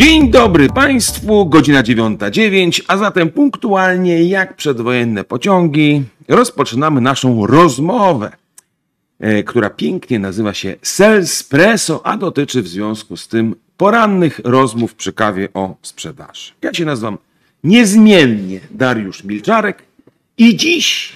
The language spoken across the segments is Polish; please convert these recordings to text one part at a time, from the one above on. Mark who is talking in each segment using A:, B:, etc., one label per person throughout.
A: Dzień dobry Państwu, godzina 9.09, a zatem punktualnie jak przedwojenne pociągi rozpoczynamy naszą rozmowę, e, która pięknie nazywa się Selspresso, a dotyczy w związku z tym porannych rozmów przy kawie o sprzedaży. Ja się nazywam niezmiennie Dariusz Milczarek i dziś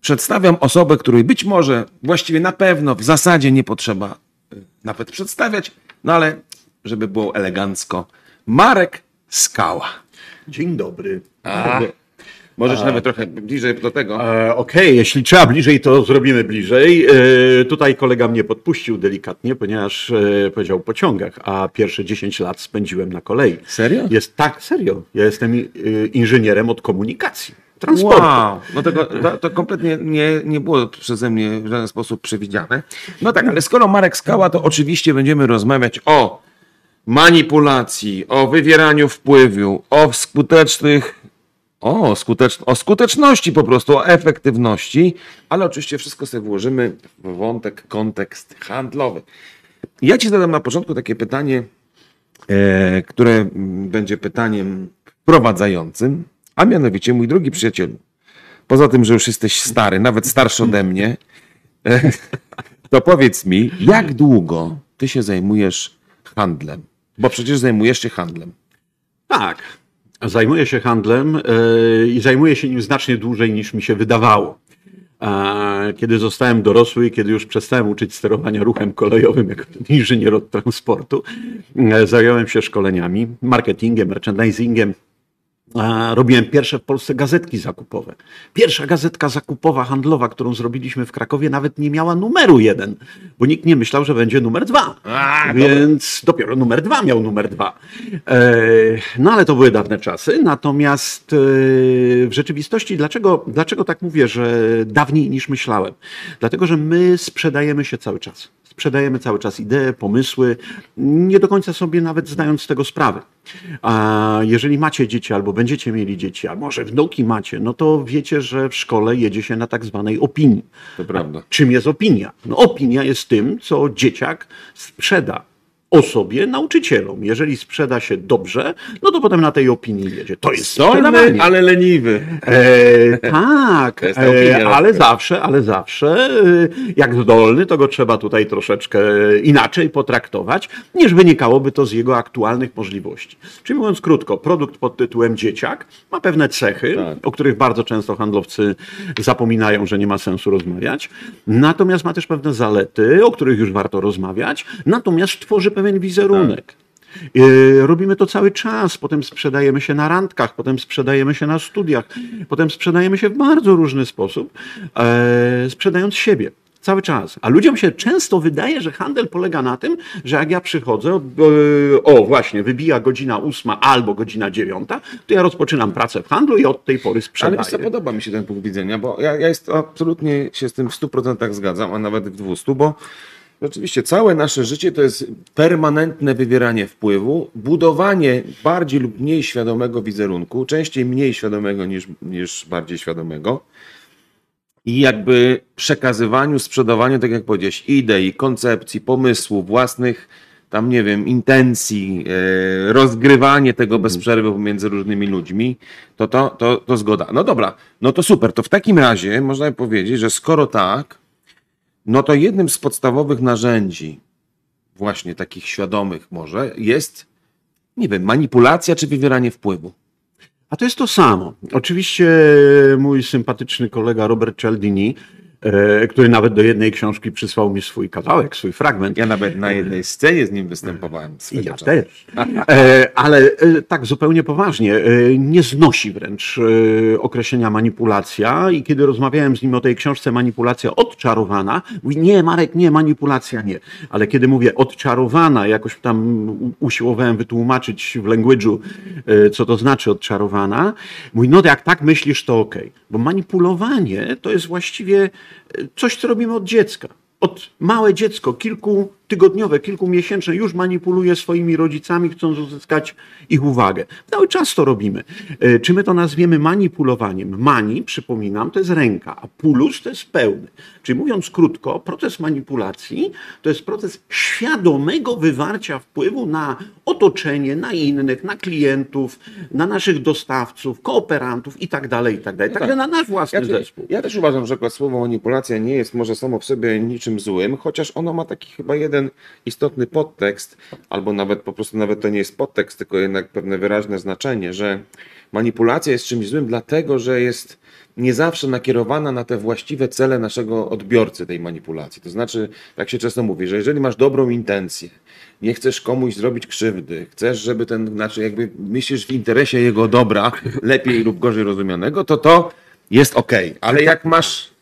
A: przedstawiam osobę, której być może, właściwie na pewno, w zasadzie nie potrzeba e, nawet przedstawiać, no ale żeby było elegancko, Marek Skała.
B: Dzień dobry.
A: A, możesz nawet trochę bliżej do tego.
B: Okej, jeśli trzeba bliżej, to zrobimy bliżej. E, tutaj kolega mnie podpuścił delikatnie, ponieważ e, powiedział o pociągach, a pierwsze 10 lat spędziłem na kolei.
A: Serio?
B: Jest tak, serio. Ja jestem e, inżynierem od komunikacji, transportu.
A: Wow, no tego, to, to kompletnie nie, nie było przeze mnie w żaden sposób przewidziane. No tak, ale skoro Marek Skała, to oczywiście będziemy rozmawiać o manipulacji, o wywieraniu wpływu, o skutecznych, o, skutecz, o skuteczności po prostu, o efektywności, ale oczywiście wszystko sobie włożymy w wątek, kontekst handlowy. Ja ci zadam na początku takie pytanie, e, które będzie pytaniem wprowadzającym, a mianowicie, mój drogi przyjacielu, poza tym, że już jesteś stary, nawet starszy ode mnie, e, to powiedz mi, jak długo ty się zajmujesz handlem? Bo przecież zajmujesz się handlem.
B: Tak. Zajmuję się handlem e, i zajmuję się nim znacznie dłużej niż mi się wydawało. A Kiedy zostałem dorosły i kiedy już przestałem uczyć sterowania ruchem kolejowym jako inżynier od transportu, e, zająłem się szkoleniami, marketingiem, merchandisingiem. Robiłem pierwsze w Polsce gazetki zakupowe. Pierwsza gazetka zakupowa handlowa, którą zrobiliśmy w Krakowie, nawet nie miała numeru jeden, bo nikt nie myślał, że będzie numer dwa.
A: A,
B: Więc dopiero numer dwa miał numer dwa. E, no ale to były dawne czasy. Natomiast e, w rzeczywistości, dlaczego, dlaczego tak mówię, że dawniej niż myślałem? Dlatego, że my sprzedajemy się cały czas. Sprzedajemy cały czas idee, pomysły, nie do końca sobie nawet zdając z tego sprawy. A jeżeli macie dzieci, albo będziecie mieli dzieci, a może wnuki macie, no to wiecie, że w szkole jedzie się na tak zwanej opinii.
A: To prawda.
B: Czym jest opinia? No, opinia jest tym, co dzieciak sprzeda osobie, nauczycielom. Jeżeli sprzeda się dobrze, no to potem na tej opinii jedzie. To jest
A: Zdolny, ale leniwy.
B: E, tak, e, ale zawsze, ale zawsze, e, jak zdolny, to go trzeba tutaj troszeczkę inaczej potraktować, niż wynikałoby to z jego aktualnych możliwości. Czyli mówiąc krótko, produkt pod tytułem dzieciak ma pewne cechy,
A: Tak.
B: o których bardzo często handlowcy zapominają, że nie ma sensu rozmawiać, natomiast ma też pewne zalety, o których już warto rozmawiać, natomiast tworzy pewien wizerunek. E, Robimy to cały czas. Potem sprzedajemy się na randkach, potem sprzedajemy się na studiach, potem sprzedajemy się w bardzo różny sposób, e, sprzedając siebie. Cały czas. A ludziom się często wydaje, że handel polega na tym, że jak ja przychodzę, od, e, o właśnie, wybija godzina ósma albo godzina dziewiąta, to ja rozpoczynam pracę w handlu i od tej pory
A: Ale
B: sprzedaję.
A: wiesz co, podoba mi się ten punkt widzenia, bo ja, ja jest, absolutnie się z tym w 100% zgadzam, a nawet w 200, bo rzeczywiście całe nasze życie to jest permanentne wywieranie wpływu, budowanie bardziej lub mniej świadomego wizerunku, częściej mniej świadomego niż, niż bardziej świadomego i jakby przekazywaniu, sprzedawaniu, tak jak powiedziałeś, idei, koncepcji, pomysłów, własnych tam nie wiem, intencji, e, rozgrywanie tego bez przerwy pomiędzy różnymi ludźmi, to, to, to, to zgoda. No dobra, no to super. To w takim razie można powiedzieć, że skoro tak, no to jednym z podstawowych narzędzi, właśnie takich świadomych może, jest, nie wiem, manipulacja czy wywieranie wpływu.
B: A to jest to samo. Oczywiście mój sympatyczny kolega Robert Cialdini, który nawet do jednej książki przysłał mi swój kawałek, swój fragment.
A: Ja nawet na jednej scenie z nim występowałem.
B: Ja też. E, ale e, tak zupełnie poważnie, e, nie znosi wręcz e, określenia manipulacja i kiedy rozmawiałem z nim o tej książce Manipulacja odczarowana, mówi nie Marek, nie, manipulacja nie. Ale kiedy mówię odczarowana, jakoś tam usiłowałem wytłumaczyć w language'u, e, co to znaczy odczarowana, mówi no jak tak myślisz, to okej. Bo manipulowanie to jest właściwie e, coś, co robimy od dziecka. Od małe dziecko, kilku tygodniowe, kilkumiesięczne już manipuluje swoimi rodzicami, chcąc uzyskać ich uwagę. Cały czas to robimy. E, Czy my to nazwiemy manipulowaniem? Mani, przypominam, to jest ręka, a pulus to jest pełny. Czyli mówiąc krótko, proces manipulacji to jest proces świadomego wywarcia wpływu na otoczenie, na innych, na klientów, na naszych dostawców, kooperantów i tak dalej, i tak dalej. Także na nasz własny
A: Ja,
B: zespół.
A: ja też uważam, że słowo manipulacja nie jest może samo w sobie niczym złym, chociaż ono ma taki chyba jeden istotny podtekst, albo nawet po prostu nawet to nie jest podtekst, tylko jednak pewne wyraźne znaczenie, że manipulacja jest czymś złym, dlatego że jest nie zawsze nakierowana na te właściwe cele naszego odbiorcy tej manipulacji. To znaczy, jak się często mówi, że jeżeli masz dobrą intencję, nie chcesz komuś zrobić krzywdy, chcesz, żeby ten, znaczy jakby myślisz w interesie jego dobra, lepiej lub gorzej rozumianego, to to jest okej. Ale jak masz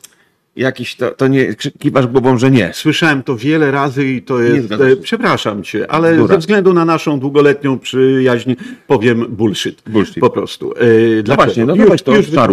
A: jakiś, to, to nie, kiwasz głową, że nie.
B: Słyszałem to wiele razy i to jest. E, przepraszam cię, ale
A: Bzdura.
B: ze względu na naszą długoletnią przyjaźń powiem bullshit.
A: Bullshit.
B: Po prostu. E, dlaczego?
A: właśnie, no
B: już,
A: to,
B: już
A: to.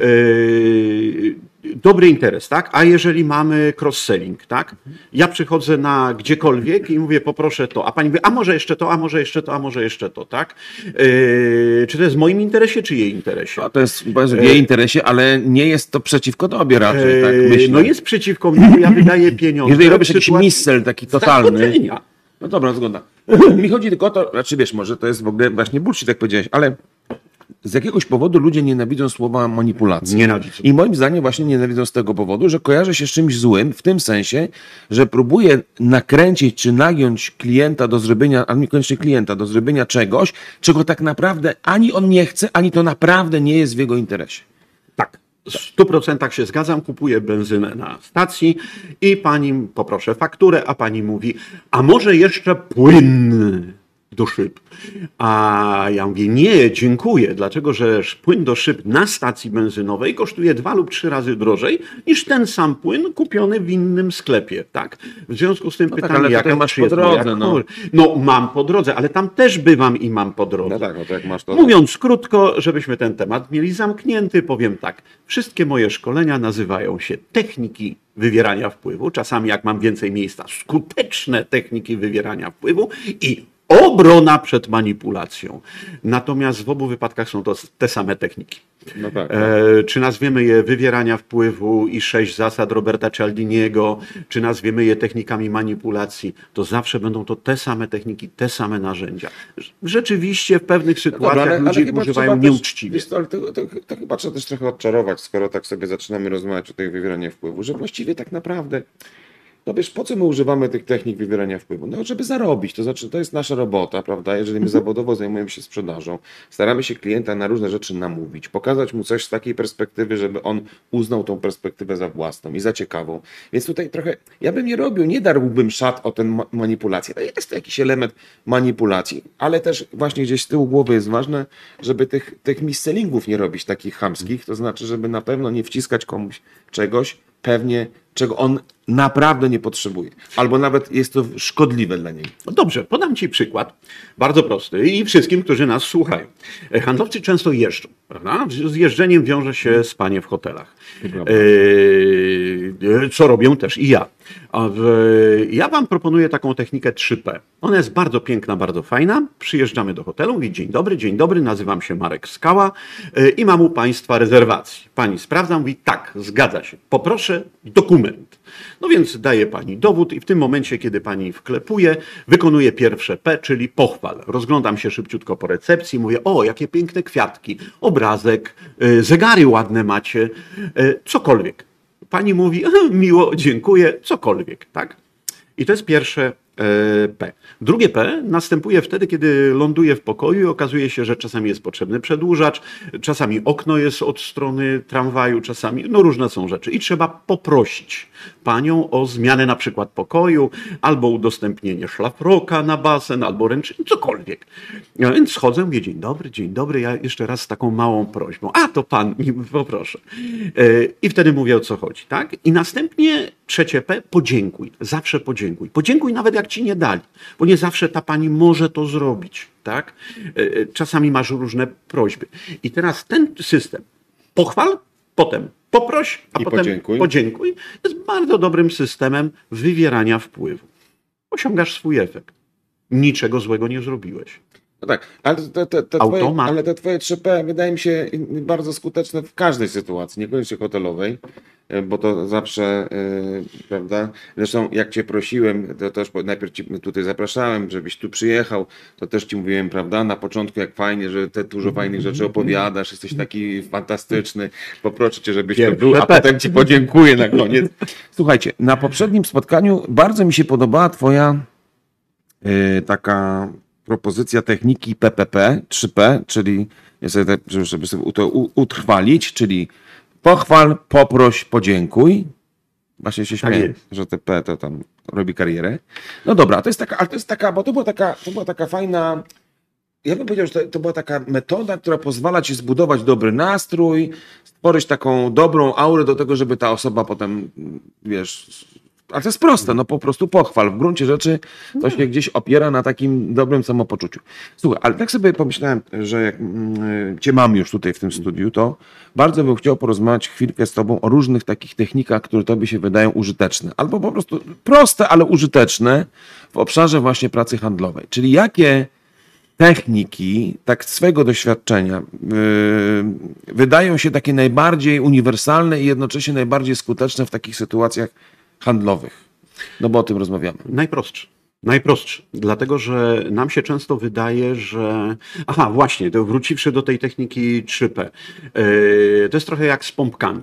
B: E, Dobry interes, tak? A jeżeli mamy cross-selling, tak? Ja przychodzę na gdziekolwiek i mówię, poproszę to, a pani mówi, a może jeszcze to, a może jeszcze to, a może jeszcze to, tak? E, czy to jest w moim interesie, czy jej interesie?
A: To jest w jej interesie, ale nie jest to przeciwko tobie raczej, tak
B: E,
A: myślę.
B: No jest przeciwko mnie, bo ja wydaję pieniądze.
A: Jeżeli robisz jakiś
B: sytuacji
A: misel taki totalny. No dobra, zgoda. Mi chodzi tylko o to, znaczy wiesz, może to jest w ogóle właśnie bullshit, jak powiedziałeś, ale z jakiegoś powodu ludzie nienawidzą słowa manipulacji.
B: Nienawidzą.
A: I moim zdaniem właśnie nienawidzą z tego powodu, że kojarzy się z czymś złym, w tym sensie, że próbuje nakręcić czy nagiąć klienta do zrobienia, a niekoniecznie klienta, do zrobienia czegoś, czego tak naprawdę ani on nie chce, ani to naprawdę nie jest w jego interesie.
B: Tak. W 100% się zgadzam, kupuję benzynę na stacji i pani poproszę fakturę, a pani mówi, a może jeszcze płyn do szyb. A ja mówię, nie, dziękuję, dlatego że płyn do szyb na stacji benzynowej kosztuje dwa lub trzy razy drożej niż ten sam płyn kupiony w innym sklepie, tak? W związku z tym
A: tak,
B: pytanie,
A: ale
B: jaka
A: masz po drodze, no.
B: no mam po drodze, ale tam też bywam i mam po drodze.
A: No tak, no jak masz to...
B: Mówiąc krótko, żebyśmy ten temat mieli zamknięty, powiem tak. Wszystkie moje szkolenia nazywają się techniki wywierania wpływu. Czasami, jak mam więcej miejsca, skuteczne techniki wywierania wpływu i obrona przed manipulacją. Natomiast w obu wypadkach są to te same techniki.
A: No tak,
B: E, czy nazwiemy je wywierania wpływu i sześć zasad Roberta Cialdiniego, czy nazwiemy je technikami manipulacji, to zawsze będą to te same techniki, te same narzędzia. Rzeczywiście w pewnych sytuacjach ludzie
A: chyba
B: używają
A: trzeba też-
B: nieuczciwie.
A: Co, ale to, to, to chyba trzeba też trochę odczarować, skoro tak sobie zaczynamy rozmawiać o tej wywieraniu wpływu, że właściwie tak naprawdę, no wiesz, po co my używamy tych technik wywierania wpływu? No, żeby zarobić, to znaczy to jest nasza robota, prawda? Jeżeli my zawodowo zajmujemy się sprzedażą, staramy się klienta na różne rzeczy namówić, pokazać mu coś z takiej perspektywy, żeby on uznał tą perspektywę za własną i za ciekawą. Więc tutaj trochę, ja bym nie robił, nie darłbym szat o tę ma- manipulację. To jest to jakiś element manipulacji, ale też właśnie gdzieś z tyłu głowy jest ważne, żeby tych, tych mis-sellingów nie robić takich chamskich, to znaczy, żeby na pewno nie wciskać komuś czegoś, pewnie, czego on naprawdę nie potrzebuje. Albo nawet jest to szkodliwe dla niego.
B: No dobrze, podam Ci przykład, bardzo prosty i wszystkim, którzy nas słuchają. Handlowcy często jeżdżą, prawda? Z jeżdżeniem wiąże się spanie w hotelach. E, co robię też i ja. Ja Wam proponuję taką technikę 3P. Ona jest bardzo piękna, bardzo fajna. Przyjeżdżamy do hotelu, mówię dzień dobry, dzień dobry, nazywam się Marek Skała e, i mam u Państwa rezerwację. Pani sprawdza, mówi tak, zgadza się, poproszę dokument. No więc daje Pani dowód i w tym momencie, kiedy Pani wklepuje, wykonuje pierwsze P, czyli pochwal. Rozglądam się szybciutko po recepcji, mówię, o, jakie piękne kwiatki, obrazek, e, zegary ładne macie, e, cokolwiek. Pani mówi, miło, dziękuję, cokolwiek, tak? I to jest pierwsze P. Drugie P następuje wtedy, kiedy ląduje w pokoju i okazuje się, że czasami jest potrzebny przedłużacz, czasami okno jest od strony tramwaju, czasami, no różne są rzeczy. I trzeba poprosić panią o zmianę na przykład pokoju, albo udostępnienie szlafroka na basen, albo ręcznik, cokolwiek. Ja więc schodzę, mówię, dzień dobry, dzień dobry, ja jeszcze raz z taką małą prośbą. A, to pan, poproszę. E, I wtedy mówię, o co chodzi, tak? I następnie trzecie P, podziękuj. Zawsze podziękuj. Podziękuj nawet jak ci nie dali, bo nie zawsze ta pani może to zrobić, tak? E, e, Czasami masz różne prośby. I teraz ten system, pochwal, potem poproś, a
A: I
B: potem
A: podziękuj.
B: podziękuj, jest bardzo dobrym systemem wywierania wpływu. osiągasz swój efekt. Niczego złego nie zrobiłeś.
A: No tak, ale te, te, te, twoje, ale te twoje 3P wydaje mi się bardzo skuteczne w każdej sytuacji, niekoniecznie hotelowej, e, bo to zawsze, yy, prawda? Zresztą jak cię prosiłem, to też najpierw ci tutaj zapraszałem, żebyś tu przyjechał, to też ci mówiłem, prawda, na początku jak fajnie, że te dużo fajnych rzeczy opowiadasz, jesteś taki fantastyczny, poproszę cię, żebyś to
B: Pierwszy
A: był, a potem ci podziękuję na koniec. Słuchajcie, na poprzednim spotkaniu bardzo mi się podobała twoja y, taka propozycja techniki PPP, 3P, czyli tak, żeby sobie to utrwalić, czyli pochwal, poproś, podziękuj. Właśnie się
B: Tak
A: śmieję,
B: jest.
A: że te P to tam robi karierę. No dobra, to jest taka, ale to jest taka, bo to była taka, to była taka fajna, ja bym powiedział, że to, to była taka metoda, która pozwala ci zbudować dobry nastrój, stworzyć taką dobrą aurę do tego, żeby ta osoba potem, wiesz, ale to jest proste, no po prostu pochwal. W gruncie rzeczy to się gdzieś opiera na takim dobrym samopoczuciu. Słuchaj, ale tak sobie pomyślałem, że jak mm, cię mam już tutaj w tym studiu, to bardzo bym chciał porozmawiać chwilkę z tobą o różnych takich technikach, które tobie się wydają użyteczne. Albo po prostu proste, ale użyteczne w obszarze właśnie pracy handlowej. Czyli jakie techniki, tak z swojego doświadczenia, yy, wydają się takie najbardziej uniwersalne i jednocześnie najbardziej skuteczne w takich sytuacjach handlowych. No bo o tym rozmawiamy.
B: Najprostszy. Najprostszy, dlatego że nam się często wydaje, że. Aha, właśnie, to wróciwszy do tej techniki 3P. Yy, to jest trochę jak z pompkami.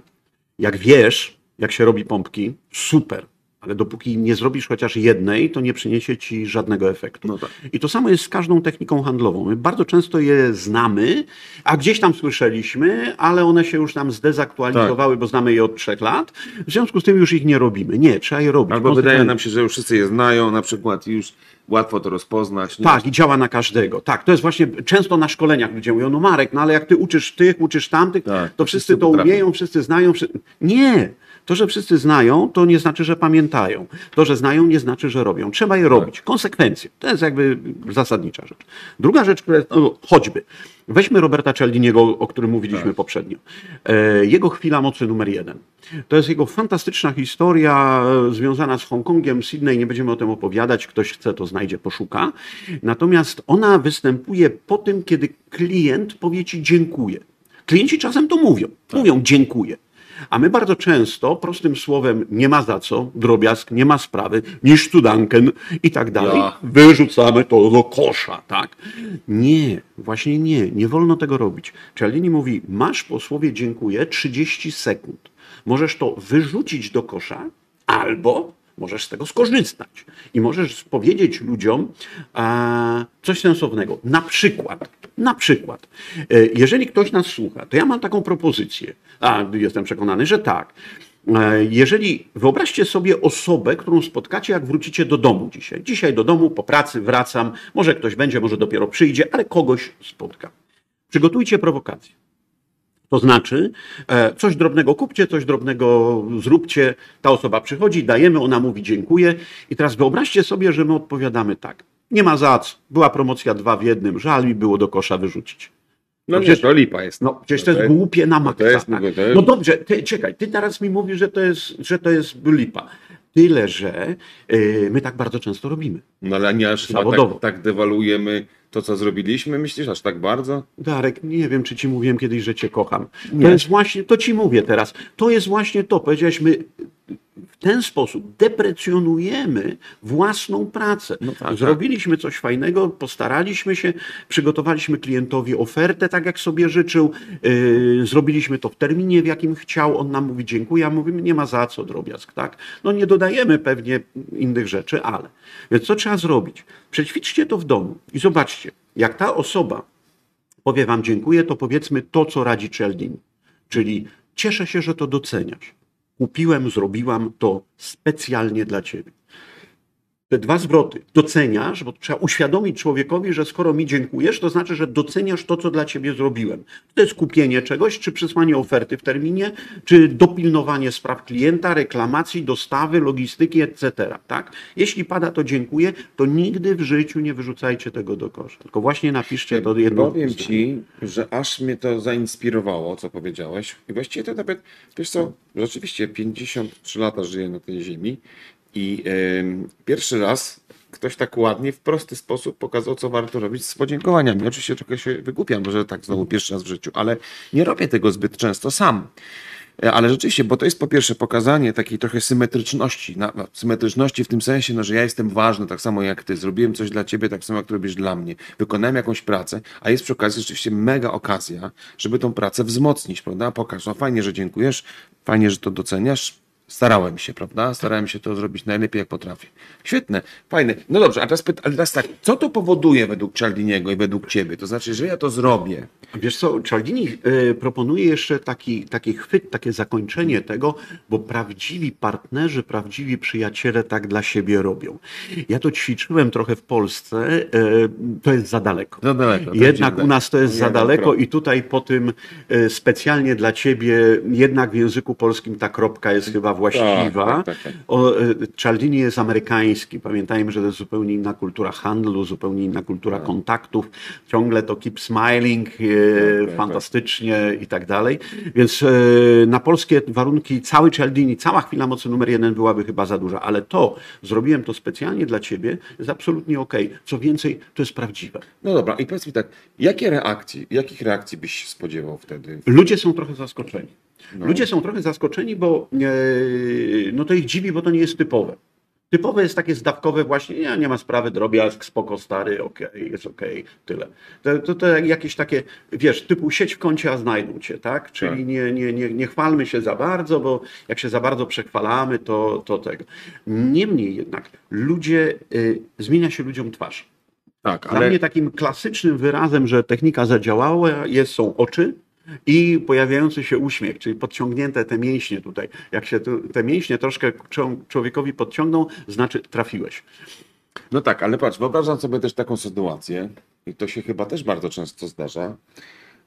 B: Jak wiesz, jak się robi pompki, super, ale dopóki nie zrobisz chociaż jednej, to nie przyniesie ci żadnego efektu.
A: No tak.
B: I to samo jest z każdą techniką handlową. My bardzo często je znamy, a gdzieś tam słyszeliśmy, ale one się już nam zdezaktualizowały, bo znamy je od trzech lat. W związku z tym już ich nie robimy. Nie, trzeba je robić.
A: Albo wydaje nam się, że już wszyscy je znają, na przykład i już łatwo to rozpoznać. Nie?
B: Tak, i działa na każdego. Tak, to jest właśnie często na szkoleniach ludzie mówią, no Marek, no ale jak ty uczysz tych, uczysz tamtych,
A: Tak,
B: to
A: wszyscy
B: wszyscy to umieją, wszyscy znają. Wszy... Nie! To, że wszyscy znają, to nie znaczy, że pamiętają. To, że znają, nie znaczy, że robią. Trzeba
A: Tak.
B: je robić. Konsekwencje. To jest jakby zasadnicza rzecz. Druga rzecz, która jest, no, choćby. Weźmy Roberta Cialdiniego, o którym mówiliśmy
A: Tak.
B: poprzednio. E, jego chwila mocy numer jeden. To jest jego fantastyczna historia e, związana z Hongkongiem, Sydney. Nie będziemy o tym opowiadać. Ktoś chce, to znajdzie, poszuka. Natomiast ona występuje po tym, kiedy klient powie ci dziękuję. Klienci czasem to mówią. Mówią dziękuję. A my bardzo często prostym słowem nie ma za co, drobiazg, nie ma sprawy, niż cudanken i tak dalej,
A: Ja.
B: wyrzucamy to do kosza, tak? Nie, właśnie nie, nie wolno tego robić. Cialdini mówi, masz po słowie dziękuję 30 sekund. Możesz to wyrzucić do kosza albo możesz z tego skorzystać i możesz powiedzieć ludziom e, coś sensownego. Na przykład, na przykład, e, jeżeli ktoś nas słucha, to ja mam taką propozycję, a jestem przekonany, że tak. E, Jeżeli wyobraźcie sobie osobę, którą spotkacie, jak wrócicie do domu dzisiaj. Dzisiaj do domu, po pracy wracam, może ktoś będzie, może dopiero przyjdzie, ale kogoś spotkam. Przygotujcie prowokację. To znaczy, e, coś drobnego kupcie, coś drobnego zróbcie. Ta osoba przychodzi, dajemy, ona mówi dziękuję. I teraz wyobraźcie sobie, że my odpowiadamy tak. Nie ma za co. Była promocja dwa w jednym. Żal mi było do kosza wyrzucić.
A: No
B: przecież-
A: nie, to lipa jest.
B: No, przecież to jest głupie na maksa.
A: to jest-
B: tak.
A: to jest-
B: No dobrze, ty, czekaj, ty teraz mi mówisz, że to jest, że to jest lipa. Tyle, że y, my tak bardzo często robimy.
A: No ale nie aż
B: Zawodowo.
A: tak, tak dewaluujemy to, co zrobiliśmy. Myślisz aż tak bardzo?
B: Darek, nie wiem, czy ci mówiłem kiedyś, że cię kocham.
A: Nie.
B: To jest właśnie, to ci mówię teraz. To jest właśnie to. Powiedziałeś, my w ten sposób deprecjonujemy własną pracę.
A: No tak,
B: Zrobiliśmy coś fajnego, postaraliśmy się, przygotowaliśmy klientowi ofertę tak, jak sobie życzył, yy, zrobiliśmy to w terminie, w jakim chciał, on nam mówi dziękuję, a mówimy nie ma za co, drobiazg, tak? No nie dodajemy pewnie innych rzeczy, ale. Więc co trzeba zrobić? Przećwiczcie to w domu i zobaczcie, jak ta osoba powie wam dziękuję, to powiedzmy to, co radzi Cialdini. Czyli cieszę się, że to doceniasz. Kupiłem, zrobiłam to specjalnie dla ciebie. Te dwa zwroty. Doceniasz, bo trzeba uświadomić człowiekowi, że skoro mi dziękujesz, to znaczy, że doceniasz to, co dla ciebie zrobiłem. To jest kupienie czegoś, czy przysłanie oferty w terminie, czy dopilnowanie spraw klienta, reklamacji, dostawy, logistyki, etc. Tak? Jeśli pada to dziękuję, to nigdy w życiu nie wyrzucajcie tego do kosza. Tylko właśnie napiszcie to jedno.
A: Powiem ci, że aż mnie to zainspirowało, co powiedziałeś. I właściwie to nawet, wiesz co, rzeczywiście 53 lata żyję na tej ziemi I ym, pierwszy raz ktoś tak ładnie, w prosty sposób pokazał, co warto robić z podziękowaniami. Oczywiście trochę się wygłupiam, że tak znowu pierwszy raz w życiu, ale nie robię tego zbyt często sam. E, Ale rzeczywiście, bo to jest po pierwsze pokazanie takiej trochę symetryczności, na, no, symetryczności w tym sensie, no, że ja jestem ważny tak samo jak ty, zrobiłem coś dla ciebie tak samo jak robisz dla mnie, wykonałem jakąś pracę, a jest przy okazji rzeczywiście mega okazja, żeby tą pracę wzmocnić, prawda? Pokaż, no fajnie, że dziękujesz, fajnie, że to doceniasz, starałem się, prawda? Starałem się to zrobić najlepiej jak potrafię. Świetne, fajne. No dobrze, a teraz, pyta, ale teraz tak, co to powoduje według Cialdiniego i według ciebie? To znaczy, że ja to zrobię,
B: Wiesz co, Cialdini y, proponuje jeszcze taki, taki chwyt, takie zakończenie tego, bo prawdziwi partnerzy, prawdziwi przyjaciele tak dla siebie robią. Ja to ćwiczyłem trochę w Polsce, y, to jest za daleko.
A: Za daleko,
B: Jednak u nas to jest za daleko i tutaj po tym y, specjalnie dla ciebie, jednak w języku polskim ta kropka jest chyba właściwa.
A: tak, tak, tak.
B: O, y, Cialdini jest amerykański. Pamiętajmy, że to jest zupełnie inna kultura handlu, zupełnie inna kultura kontaktów. Ciągle to keep smiling, e,
A: tak, tak.
B: fantastycznie i tak dalej. Więc e, na polskie warunki cały Cialdini, cała chwila mocy numer jeden byłaby chyba za duża, ale to, zrobiłem to specjalnie dla ciebie, jest absolutnie okej. Co więcej, to jest prawdziwe.
A: No dobra, i powiedz mi tak, jakie reakcje, jakich reakcji byś spodziewał wtedy?
B: Ludzie są trochę zaskoczeni. Ludzie są trochę zaskoczeni, bo e, no to ich dziwi, bo to nie jest typowe. Typowe jest takie zdawkowe właśnie, nie, nie ma sprawy, drobiazg, spoko stary, okej, jest okej, tyle. To, to, to jakieś takie, wiesz, typu sieć w kącie, a znajdą cię, tak? Czyli
A: Tak.
B: nie, nie, nie, nie chwalmy się za bardzo, bo jak się za bardzo przechwalamy, to, to tego. Niemniej jednak ludzie, y, zmienia się ludziom twarz.
A: Tak,
B: Dla mnie takim klasycznym wyrazem, że technika zadziałała, jest, są oczy i pojawiający się uśmiech, czyli podciągnięte te mięśnie tutaj. Jak się te mięśnie troszkę człowiekowi podciągną, znaczy trafiłeś.
A: No tak, ale patrz, wyobrażam sobie też taką sytuację, i to się chyba też bardzo często zdarza,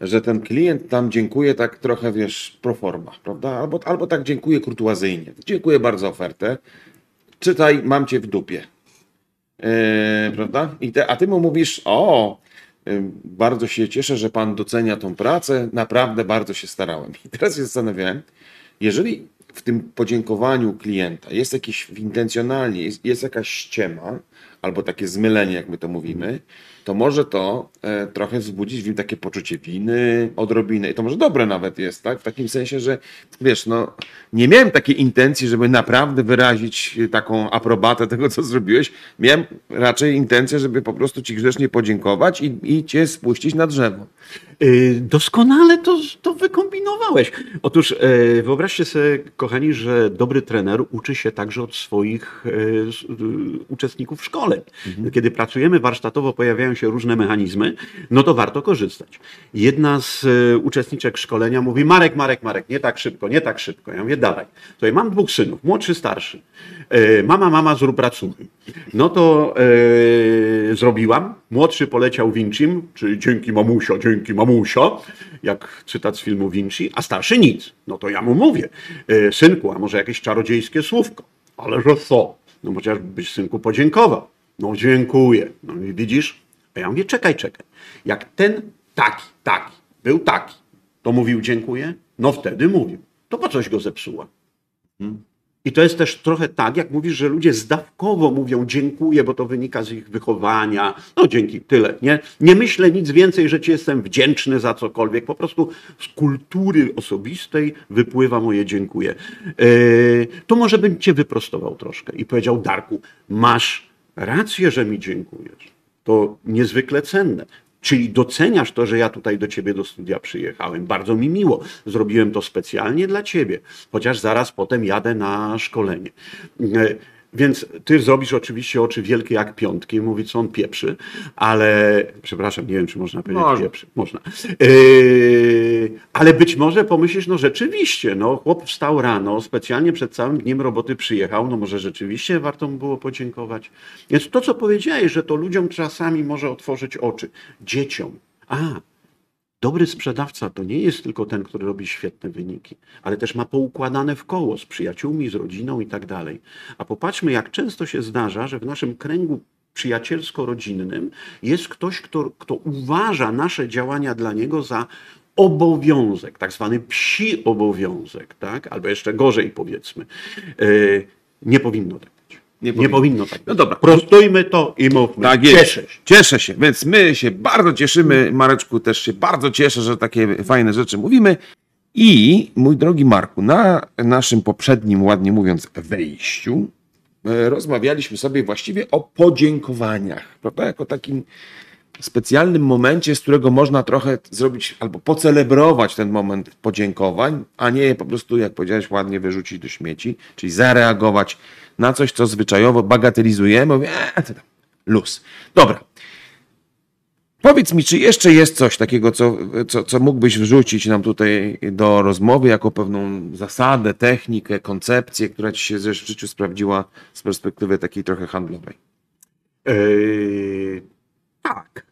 A: że ten klient tam dziękuję tak trochę, wiesz, pro forma, prawda? Albo, albo tak dziękuję kurtuazyjnie. Dziękuję bardzo ofertę. Czytaj, mam cię w dupie. Yy, prawda? I te, a ty mu mówisz, o, bardzo się cieszę, że pan docenia tą pracę, naprawdę bardzo się starałem. I teraz się zastanawiałem, jeżeli w tym podziękowaniu klienta jest jakieś intencjonalnie, jest, jest jakaś ściema, albo takie zmylenie, jak my to mówimy, to może to e, trochę wzbudzić w nim takie poczucie winy, odrobinę. I to może dobre nawet jest, tak? W takim sensie, że wiesz, no, nie miałem takiej intencji, żeby naprawdę wyrazić taką aprobatę tego, co zrobiłeś. Miałem raczej intencję, żeby po prostu ci grzecznie podziękować i, i cię spuścić na drzewo.
B: Yy, Doskonale to, to wykombinowałeś. Otóż e, wyobraźcie sobie, kochani, że dobry trener uczy się także od swoich e, s- y, uczestników szkoleń. Kiedy pracujemy warsztatowo, pojawiają się różne mechanizmy, no to warto korzystać. Jedna z e, uczestniczek szkolenia mówi: Marek, Marek, Marek, nie tak szybko, nie tak szybko. Ja mówię: Dawaj. Tutaj mam dwóch synów, młodszy, starszy. E, Mama, mama, zrób racuchy. No to e, zrobiłam. Młodszy poleciał Vincim, czyli dzięki mamusia, dzięki mamusia, jak cytat z filmu Vinci, a starszy nic. No to ja mu mówię, e, synku, a może jakieś czarodziejskie słówko? Ale że co? No chociażbyś synku podziękował. No dziękuję. No i widzisz? Ja mówię, czekaj, czekaj. Jak ten taki, taki, był taki, to mówił dziękuję? No wtedy mówił. To po coś go zepsuła? I to jest też trochę tak, jak mówisz, że ludzie zdawkowo mówią dziękuję, bo to wynika z ich wychowania. No dzięki, tyle. Nie, nie myślę nic więcej, że ci jestem wdzięczny za cokolwiek. Po prostu z kultury osobistej wypływa moje dziękuję. Yy, to może bym cię wyprostował troszkę i powiedział, Darku, masz rację, że mi dziękujesz. To niezwykle cenne. Czyli doceniasz to, że ja tutaj do ciebie do studia przyjechałem. Bardzo mi miło. Zrobiłem to specjalnie dla ciebie, chociaż zaraz potem jadę na szkolenie. Więc ty zrobisz oczywiście oczy wielkie jak piątki mówi, co on pieprzy, ale przepraszam, nie wiem, czy można powiedzieć
A: Można.
B: pieprzy. Można. E, ale być może pomyślisz, no rzeczywiście, no chłop wstał rano, specjalnie przed całym dniem roboty przyjechał, no może rzeczywiście warto mu było podziękować. Więc to, co powiedziałeś, że to ludziom czasami może otworzyć oczy. Dzieciom. A, Dobry sprzedawca to nie jest tylko ten, który robi świetne wyniki, ale też ma poukładane w koło z przyjaciółmi, z rodziną i tak dalej. A popatrzmy, jak często się zdarza, że w naszym kręgu przyjacielsko-rodzinnym jest ktoś, kto, kto uważa nasze działania dla niego za obowiązek, tak zwany psi obowiązek, tak? albo jeszcze gorzej powiedzmy. Yy, nie powinno tak. Nie,
A: powinno.
B: powinno tak być.
A: No dobra.
B: Prostujmy to i mówmy.
A: Tak jest.
B: Cieszę się.
A: Cieszę się, więc my się bardzo cieszymy. Mareczku też się bardzo cieszę, że takie fajne rzeczy mówimy. I mój drogi Marku, na naszym poprzednim, ładnie mówiąc, wejściu e, rozmawialiśmy sobie właściwie o podziękowaniach, prawda? Jako takim specjalnym momencie, z którego można trochę zrobić albo pocelebrować ten moment podziękowań, a nie je po prostu, jak powiedziałeś, ładnie wyrzucić do śmieci, czyli zareagować na coś, co zwyczajowo bagatelizujemy, mówię, eee, to tam, luz. Dobra. Powiedz mi, czy jeszcze jest coś takiego, co, co, co mógłbyś wrzucić nam tutaj do rozmowy jako pewną zasadę, technikę, koncepcję, która ci się w życiu sprawdziła z perspektywy takiej trochę handlowej?
B: Tak, tak.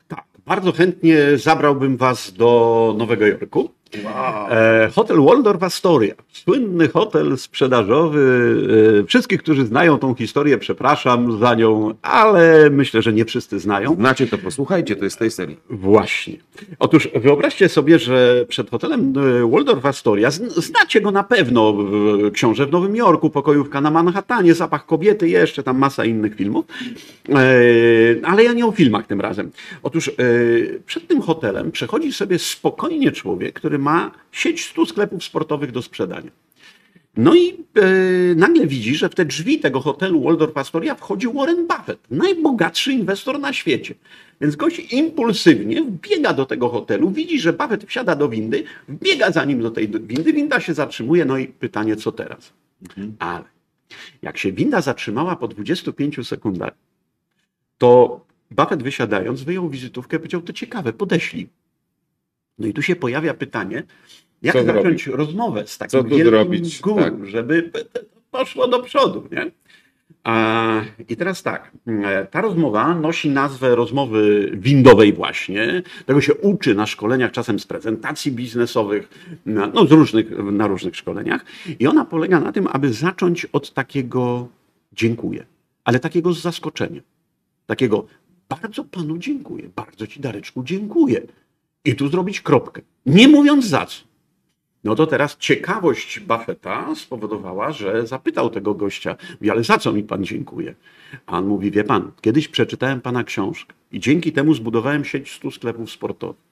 B: Bardzo chętnie zabrałbym was do Nowego Jorku. E, hotel Waldorf Astoria. Słynny hotel sprzedażowy. E, wszystkich, którzy znają tą historię, przepraszam za nią, ale myślę, że nie wszyscy znają.
A: Znacie to, posłuchajcie, to jest z tej serii.
B: Właśnie. Otóż wyobraźcie sobie, że przed hotelem e, Waldorf Astoria, zn- znacie go na pewno, książę w Nowym Jorku, pokojówka na Manhattanie, zapach kobiety, jeszcze tam masa innych filmów. Ale ja nie o filmach tym razem. Otóż przed tym hotelem przechodzi sobie spokojnie człowiek, który ma sieć 100 sklepów sportowych do sprzedania. No i e, nagle widzi, że w te drzwi tego hotelu Waldorf Astoria wchodzi Warren Buffett, najbogatszy inwestor na świecie. Więc gość impulsywnie wbiega do tego hotelu, widzi, że Buffett wsiada do windy, wbiega za nim do tej windy, winda się zatrzymuje, no i pytanie, co teraz? Ale jak się winda zatrzymała po 25 sekundach, to Buffett wysiadając wyjął wizytówkę i powiedział, to ciekawe, podeślij. No i tu się pojawia pytanie, jak
A: Co
B: zacząć
A: zrobić?
B: rozmowę z
A: Co
B: takim
A: tu
B: wielkim
A: zrobić?
B: guru,
A: Tak.
B: żeby poszło do przodu, nie? I teraz tak, e, ta rozmowa nosi nazwę rozmowy windowej właśnie. Tego się uczy na szkoleniach, czasem z prezentacji biznesowych, na, no z różnych, na różnych szkoleniach. I ona polega na tym, aby zacząć od takiego dziękuję, ale takiego z zaskoczenia. Takiego bardzo panu dziękuję, bardzo ci Dareczku dziękuję. I tu zrobić kropkę, nie mówiąc za co. No to teraz ciekawość Buffetta spowodowała, że zapytał tego gościa, mówi, ale za co mi pan dziękuję? A on mówi, wie pan, kiedyś przeczytałem pana książkę i dzięki temu zbudowałem sieć 100 sklepów sportowych.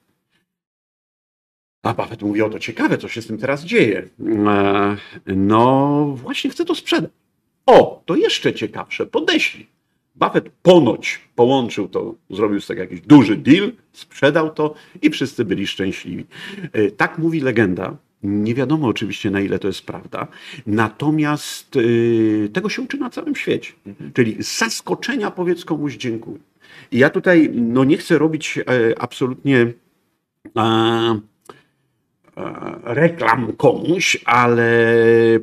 B: A Buffett mówi, o to ciekawe, co się z tym teraz dzieje. E, No właśnie chcę to sprzedać. O, to jeszcze ciekawsze, podeślij. Buffett ponoć połączył to, zrobił z tego jakiś duży deal, sprzedał to i wszyscy byli szczęśliwi. E, Tak mówi legenda. Nie wiadomo oczywiście, na ile to jest prawda. Natomiast e, tego się uczy na całym świecie. Czyli z zaskoczenia powiedz komuś dziękuję. I ja tutaj no, nie chcę robić e, absolutnie e, reklam komuś, ale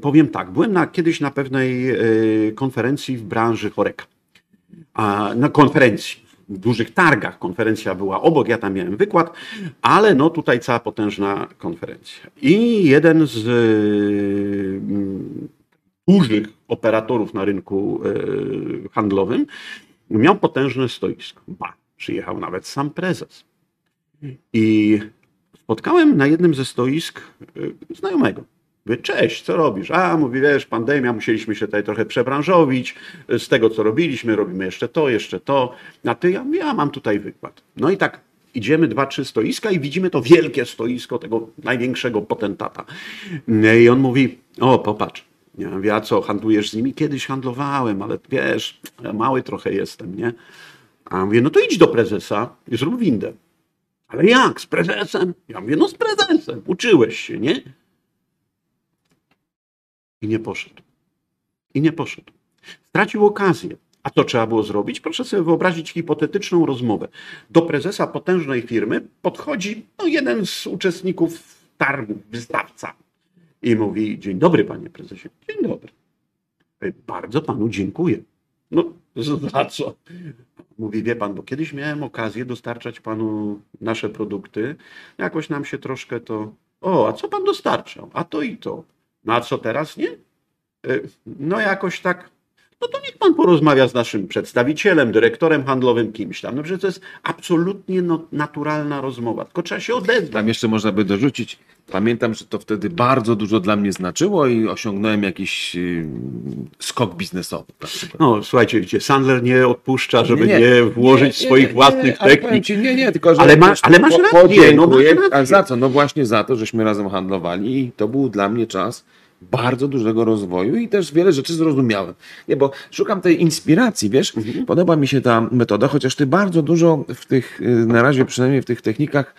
B: powiem tak. Byłem na, kiedyś na pewnej konferencji w branży choreka na konferencji, w dużych targach. Konferencja była obok, ja tam miałem wykład, ale no tutaj cała potężna konferencja. I jeden z y, mm, dużych operatorów na rynku y, handlowym miał potężne stoisko. Ba, przyjechał nawet sam prezes. I spotkałem na jednym ze stoisk y, znajomego. Mówię, cześć, co robisz? A, mówi, wiesz, pandemia, musieliśmy się tutaj trochę przebranżowić. Z tego, co robiliśmy, robimy jeszcze to, jeszcze to. A ty, ja ja mam tutaj wykład. No i tak idziemy dwa, trzy stoiska i widzimy to wielkie stoisko tego największego potentata. I on mówi, o, popatrz. Ja mówię, co, handlujesz z nimi? Kiedyś handlowałem, ale wiesz, mały trochę jestem, nie? A ja mówię, no to idź do prezesa i zrób windę. Ale jak, z prezesem? Ja mówię, no z prezesem, uczyłeś się, nie? I nie poszedł. I nie poszedł. Stracił okazję. A to trzeba było zrobić? Proszę sobie wyobrazić hipotetyczną rozmowę. Do prezesa potężnej firmy podchodzi no, jeden z uczestników targu, wystawca. I mówi, dzień dobry panie prezesie. Dzień dobry. "E, Bardzo panu dziękuję. No, za co? Mówi, wie pan, bo kiedyś miałem okazję dostarczać panu nasze produkty. Jakoś nam się troszkę to... O, a co pan dostarczał? A to i to. No a co teraz, nie? Y, No jakoś tak, no to niech pan porozmawia z naszym przedstawicielem, dyrektorem handlowym, kimś tam. No przecież to jest absolutnie no, naturalna rozmowa, tylko trzeba się odezwać.
A: Tam jeszcze można by dorzucić. Pamiętam, że to wtedy bardzo dużo dla mnie znaczyło i osiągnąłem jakiś yy, skok biznesowy. przykład.
B: No słuchajcie, widzicie, Sandler nie odpuszcza, żeby nie,
A: Nie, nie,
B: włożyć
A: nie,
B: swoich własnych technik.
A: Ci, nie, nie, tylko że
B: Ale ma- ale masz
A: po-
B: rację, no masz
A: podziękuję.
B: rację.
A: A za co? No właśnie za to, żeśmy razem handlowali i to był dla mnie czas bardzo dużego rozwoju i też wiele rzeczy zrozumiałem. Nie, bo szukam tej inspiracji, wiesz,
B: Mhm.
A: podoba mi się ta metoda, chociaż ty bardzo dużo w tych, y, na razie przynajmniej w tych technikach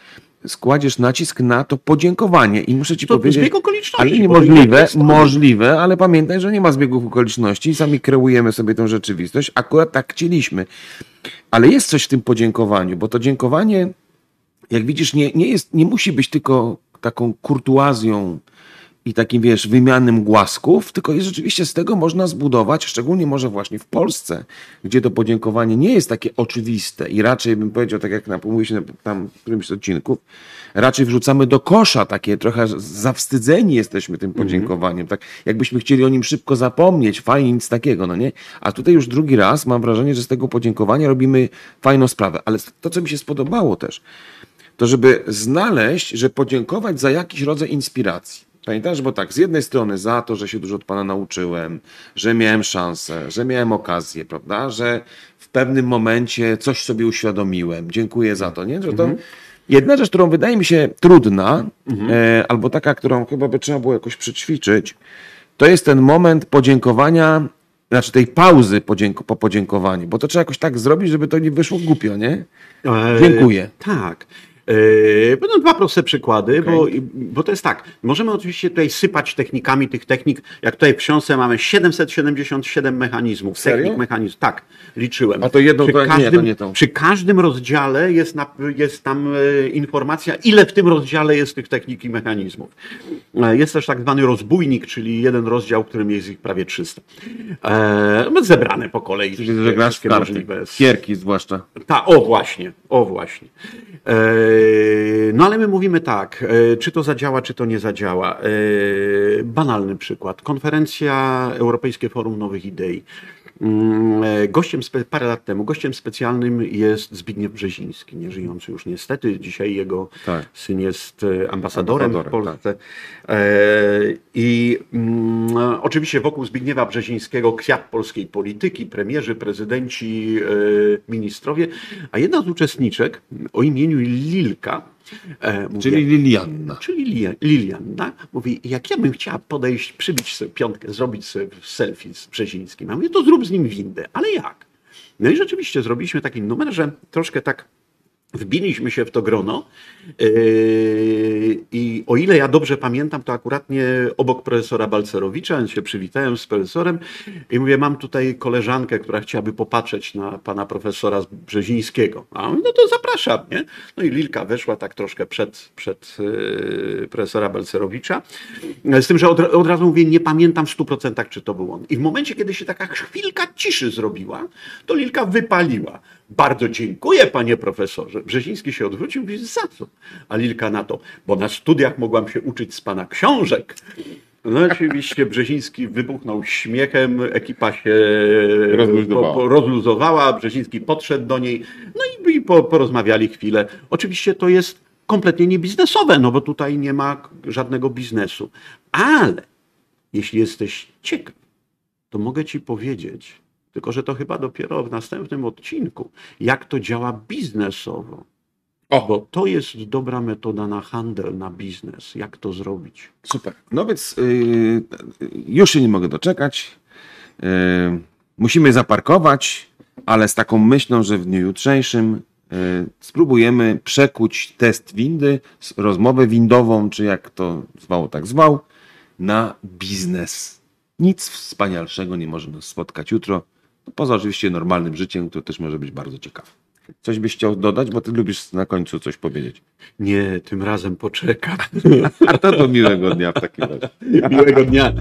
A: składziesz nacisk na to podziękowanie i muszę ci
B: To
A: powiedzieć,
B: zbieg okoliczności,
A: ale niemożliwe, możliwe, ale pamiętaj, że nie ma zbiegów okoliczności, sami kreujemy sobie tę rzeczywistość, akurat tak chcieliśmy. Ale jest coś w tym podziękowaniu, bo to dziękowanie, jak widzisz, nie, nie, jest, nie musi być tylko taką kurtuazją i takim, wiesz, wymianem głasków, tylko jest rzeczywiście z tego można zbudować, szczególnie może właśnie w Polsce, gdzie to podziękowanie nie jest takie oczywiste i raczej bym powiedział, tak jak na, mówi się na, tam w którymś z odcinków, raczej wrzucamy do kosza takie trochę zawstydzeni jesteśmy tym podziękowaniem, tak jakbyśmy chcieli o nim szybko zapomnieć, fajnie, nic takiego, no nie? A tutaj już drugi raz mam wrażenie, że z tego podziękowania robimy fajną sprawę, ale to, co mi się spodobało też, to żeby znaleźć, że podziękować za jakiś rodzaj inspiracji. Pamiętasz, bo tak, z jednej strony za to, że się dużo od Pana nauczyłem, że miałem szansę, że miałem okazję, prawda, że w pewnym momencie coś sobie uświadomiłem. Dziękuję za to, nie? Że to jedna rzecz, którą wydaje mi się trudna, e, albo taka, którą chyba by trzeba było jakoś przećwiczyć, to jest ten moment podziękowania, znaczy tej pauzy podzięko, po podziękowaniu, bo to trzeba jakoś tak zrobić, żeby to nie wyszło głupio, nie?
B: E,
A: Dziękuję.
B: Tak. E, Będą dwa proste przykłady, bo, bo to jest tak. Możemy oczywiście tutaj sypać technikami tych technik. Jak tutaj w książce mamy 777 mechanizmów.
A: Serio?
B: Technik mechanizmów. Tak, liczyłem.
A: A to jedną
B: przy
A: to- nie, to
B: każdym,
A: nie tą.
B: Przy każdym rozdziale jest, na, jest tam e, informacja, ile w tym rozdziale jest tych technik i mechanizmów. E, Jest też tak zwany rozbójnik, czyli jeden rozdział, w którym jest ich prawie 300. E, no, zebrane po kolei.
A: Czyli, że grasz w karty,
B: możliwe.
A: kierki zwłaszcza.
B: Ta, o właśnie, o właśnie. E, no ale my mówimy tak, e, czy to zadziała, czy to nie zadziała. E, banalny przykład. Konferencja Europejskie Forum Nowych Idei. Mm, e, Gościem parę lat temu, gościem specjalnym jest Zbigniew Brzeziński, nieżyjący już niestety. Dzisiaj jego
A: Tak.
B: syn jest e, ambasadorem, w
A: Ambasadorem,
B: Polsce. E, I mm, oczywiście wokół Zbigniewa Brzezińskiego kwiat polskiej polityki, premierzy, prezydenci, e, ministrowie, a jedna z uczestniczek o imieniu Lilka, e, mówi,
A: Czyli Lilianna.
B: Czyli Lilia- Lilianna mówi, jak ja bym chciała podejść, przybić sobie piątkę, zrobić sobie selfie z Brzezińskim. A mówię, to zrób z nim windę. Ale jak? No i rzeczywiście zrobiliśmy taki numer, że troszkę tak wbiliśmy się w to grono yy, i o ile ja dobrze pamiętam, to akuratnie obok profesora Balcerowicza, więc się przywitałem z profesorem i mówię, mam tutaj koleżankę, która chciałaby popatrzeć na pana profesora Brzezińskiego. A on mówi, no to zapraszam, nie? No i Lilka weszła tak troszkę przed, przed yy, profesora Balcerowicza, z tym, że od, od razu mówię, nie pamiętam w stu procentach, czy to był on. I w momencie, kiedy się taka chwilka ciszy zrobiła, to Lilka wypaliła. Bardzo dziękuję, panie profesorze. Brzeziński się odwrócił i mówi, za co? A Lilka na to, bo na studiach mogłam się uczyć z pana książek. No oczywiście Brzeziński wybuchnął śmiechem, ekipa się
A: Rozluzowała.
B: po- po- rozluzowała, Brzeziński podszedł do niej, no i, i po, porozmawiali chwilę. Oczywiście to jest kompletnie niebiznesowe, no bo tutaj nie ma żadnego biznesu. Ale jeśli jesteś ciekaw, to mogę ci powiedzieć, tylko że to chyba dopiero w następnym odcinku, jak to działa biznesowo.
A: O.
B: Bo to jest dobra metoda na handel, na biznes. Jak to zrobić?
A: Super. No więc yy, już się nie mogę doczekać. Yy, musimy zaparkować, ale z taką myślą, że w dniu jutrzejszym yy, spróbujemy przekuć test windy, rozmowę windową, czy jak to zwało, tak zwał, na biznes. Nic wspanialszego nie może nas spotkać jutro, no poza oczywiście normalnym życiem, które też może być bardzo ciekawe. Coś byś chciał dodać, bo ty lubisz na końcu coś powiedzieć.
B: Nie, tym razem poczekam.
A: A to do miłego dnia w takim razie.
B: Miłego dnia.